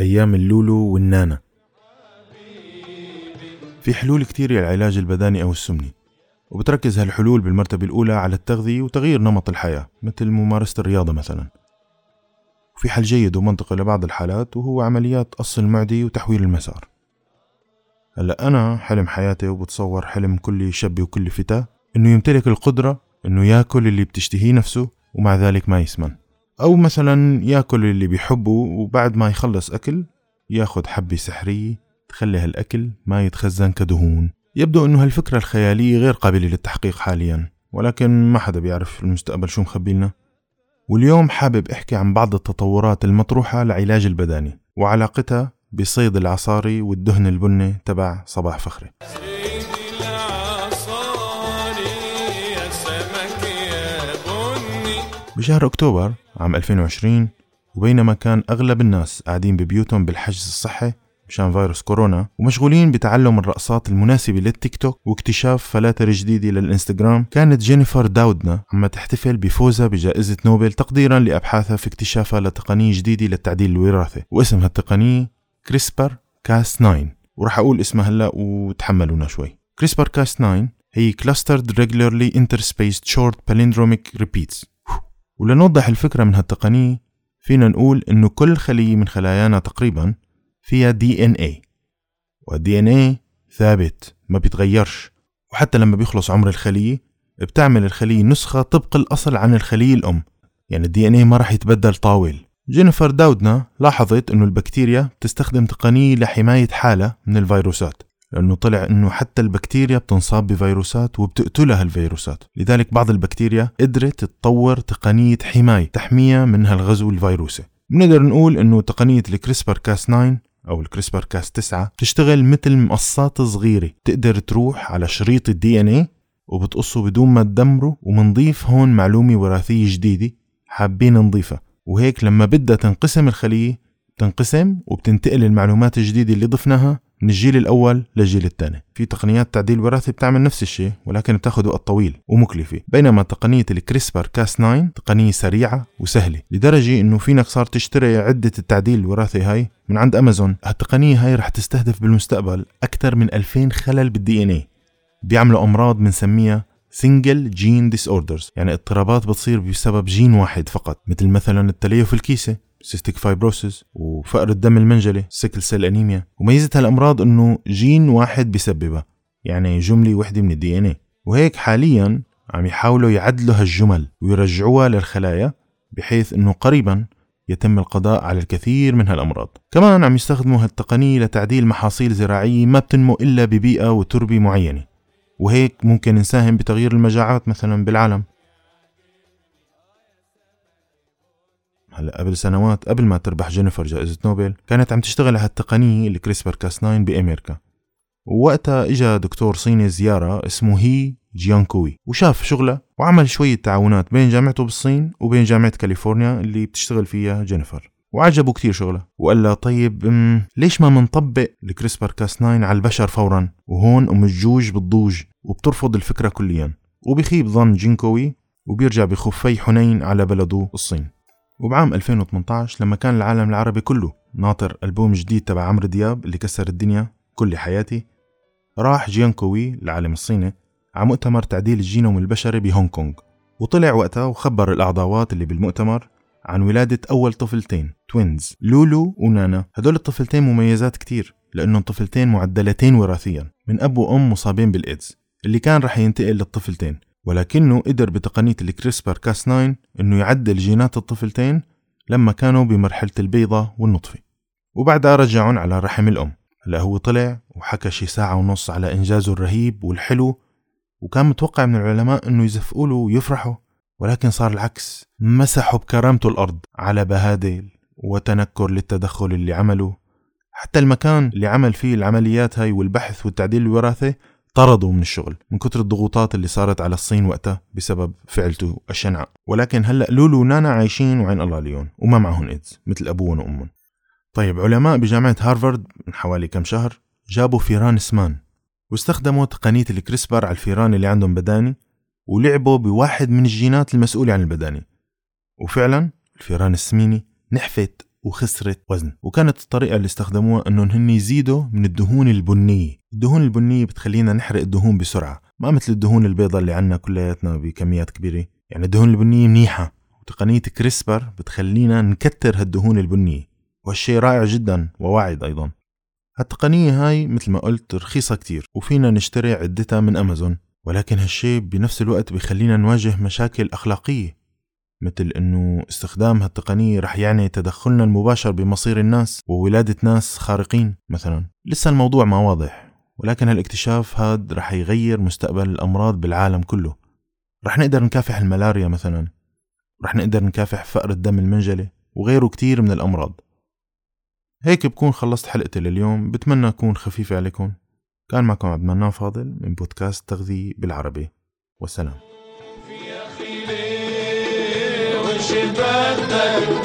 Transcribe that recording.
أيام اللولو والنانا. في حلول كتير للعلاج البداني أو السمني وبتركز هالحلول بالمرتبة الأولى على التغذية وتغيير نمط الحياة مثل ممارسة الرياضة مثلا. وفي حل جيد ومنطقي لبعض الحالات وهو عمليات قص المعدي وتحويل المسار. هلأ أنا حلم حياتي وبتصور حلم كل شاب وكل فتاة إنه يمتلك القدرة إنه ياكل اللي بتشتهيه نفسه ومع ذلك ما يسمن. أو مثلا ياكل اللي بيحبه وبعد ما يخلص أكل ياخد حبة سحرية تخلي هالأكل ما يتخزن كدهون. يبدو أنه هالفكرة الخيالية غير قابلة للتحقيق حاليا ولكن ما حدا بيعرف المستقبل شو مخبيلنا. واليوم حابب أحكي عن بعض التطورات المطروحة لعلاج البداني وعلاقتها بصيد العصاري والدهن البني تبع صباح فخري. بشهر أكتوبر عام 2020 وبينما كان أغلب الناس قاعدين ببيوتهم بالحجز الصحي مشان فيروس كورونا ومشغولين بتعلم الرقصات المناسبة للتيك توك واكتشاف فلاتر جديدة للإنستغرام. كانت جينيفر داودنا عم تحتفل بفوزها بجائزة نوبل تقديرا لأبحاثها في اكتشافها لتقنية جديدة للتعديل الوراثي واسم هالتقنية CRISPR Cas 9 وراح أقول اسمها هلأ وتحملونا شوي. CRISPR Cas 9 هي Clustered Regularly Interspaced Short Palindromic Repeats. ولنوضح الفكرة من هالتقنية فينا نقول إنه كل خلية من خلايانا تقريبا فيها DNA وال DNA ثابت ما بيتغيرش وحتى لما بيخلص عمر الخلية بتعمل الخلية نسخة طبق الأصل عن الخلية الأم يعني ال DNA ما راح يتبدل طاول. جينيفر داودنا لاحظت أنه البكتيريا بتستخدم تقنية لحماية حالها من الفيروسات. لأنه طلع أنه حتى البكتيريا بتنصاب بفيروسات وبتقتلها الفيروسات. لذلك بعض البكتيريا قدرت تطور تقنية حماية تحميها من هالغزو الفيروسي. بنقدر نقول أنه تقنية ال CRISPR Cas 9 أو ال CRISPR Cas 9 بتشتغل مثل مقصات صغيرة. تقدر تروح على شريط ال DNA وبتقصه بدون ما تدمره ومنضيف هون معلومة وراثية جديدة حابين نضيفها. وهيك لما بدها تنقسم الخلية تنقسم وبتنتقل المعلومات الجديدة اللي ضفناها من الجيل الأول للجيل الثاني. في تقنيات تعديل وراثي بتعمل نفس الشيء ولكن بتاخذ وقت طويل ومكلفة. بينما تقنية ال CRISPR Cas 9 تقنية سريعة وسهلة لدرجة إنه فينك صار تشتري عدة التعديل الوراثي هاي من عند أمازون هالتقنية هاي رح تستهدف بالمستقبل أكثر من 2000 خلل بال DNA بيعملوا أمراض بنسميها single gene disorders يعني اضطرابات بتصير بسبب جين واحد فقط مثل مثلا التليف الكيسي. cystic fibrosis وفقر الدم المنجلي sickle cell anemia وميزة هالامراض إنه جين واحد بسببها يعني جملة وحدة من ال DNA وهيك حاليا عم يحاولوا يعدلوا هالجمل ويرجعوها للخلايا بحيث إنه قريبا يتم القضاء على الكثير من هالأمراض. كمان عم يستخدموا هالتقنية لتعديل محاصيل زراعية ما بتنمو إلا ببيئة وتربة معينة. وهيك ممكن نساهم بتغيير المجاعات مثلا بالعالم. هلا قبل سنوات قبل ما تربح جينيفر جائزة نوبل كانت عم تشتغل على هالتقنية ال CRISPR Cas 9 بأمريكا. ووقتها اجى دكتور صيني زيارة اسمه هي جيانكوي وشاف شغلها وعمل شوية تعاونات بين جامعته بالصين وبين جامعة كاليفورنيا اللي بتشتغل فيها جينيفر. وعجبه كتير شغلها وقال لها طيب ليش ما منطبق ال CRISPR Cas 9 على البشر فورا؟ وهون أم الجوج بتضوج وبترفض الفكرة كليا. وبخيب ظن جينكوي وبيرجع بخفي حنين على بلده الصين. وبعام 2018 لما كان العالم العربي كله ناطر ألبوم جديد تبع عمرو دياب اللي كسر الدنيا كل حياتي راح جيانكوي العالم الصيني على مؤتمر تعديل الجينوم البشري بهونغ كونغ وطلع وقتها وخبر الأعضاوات اللي بالمؤتمر عن ولادة أول طفلتين twins لولو ونانا. هدول الطفلتين مميزات كتير لأنهم طفلتين معدلتين وراثيا من أب وأم مصابين بالإيدز اللي كان رح ينتقل للطفلتين. ولكنه قدر بتقنية الكريسبر كاس 9 إنه يعدل جينات الطفلتين لما كانوا بمرحلة البيضة والنطفة. وبعدها رجعهم على رحم الأم. هلأ هو طلع وحكى شي ساعة ونص على إنجازه الرهيب والحلو وكان متوقع من العلماء إنه يزفقوا له ويفرحوا. ولكن صار العكس. مسحوا بكرامته الأرض على بهادل وتنكر للتدخل اللي عمله. حتى المكان اللي عمل فيه العمليات هاي والبحث والتعديل الوراثي طردوا من الشغل من كتر الضغوطات اللي صارت على الصين وقتها بسبب فعلته الشنعاء ولكن هلأ لولو ونانا عايشين وعين الله عليهن وما معهم إيدز مثل ابوهم وامهم طيب علماء بجامعة هارفارد من حوالي كم شهر جابوا فيران سمان واستخدموا تقنية ال CRISPR على الفيران اللي عندهم بدانة ولعبوا بواحد من الجينات المسؤولة عن البدانة وفعلا الفيران السمينة نحفت وخسرت وزن. وكانت الطريقة اللي استخدموها إنهم هن يزيدوا من الدهون البنية. الدهون البنية بتخلينا نحرق الدهون بسرعة. ما مثل الدهون البيضاء اللي عنا كلياتنا بكميات كبيرة. يعني الدهون البنية منيحة. وتقنية كريسبر بتخلينا نكتر هالدهون البنية. وهالشي رائع جدا وواعد أيضا. هالتقنية هاي مثل ما قلت رخيصة كتير. وفينا نشتري عدتها من أمازون. ولكن هالشي بنفس الوقت بخلينا نواجه مشاكل أخلاقية. مثل إنه استخدام هالتقنية رح يعني تدخلنا المباشر بمصير الناس وولادة ناس خارقين. مثلا لسه الموضوع ما واضح ولكن هالإكتشاف هاد رح يغير مستقبل الأمراض بالعالم كله. رح نقدر نكافح الملاريا مثلا رح نقدر نكافح فقر الدم المنجلي وغيره كتير من الأمراض. هيك بكون خلصت حلقتي لليوم بتمنى أكون خفيفة عليكم. كان معكم عبد المنان فاضل من بودكاست تغذية بالعربي. والسلام وش بدك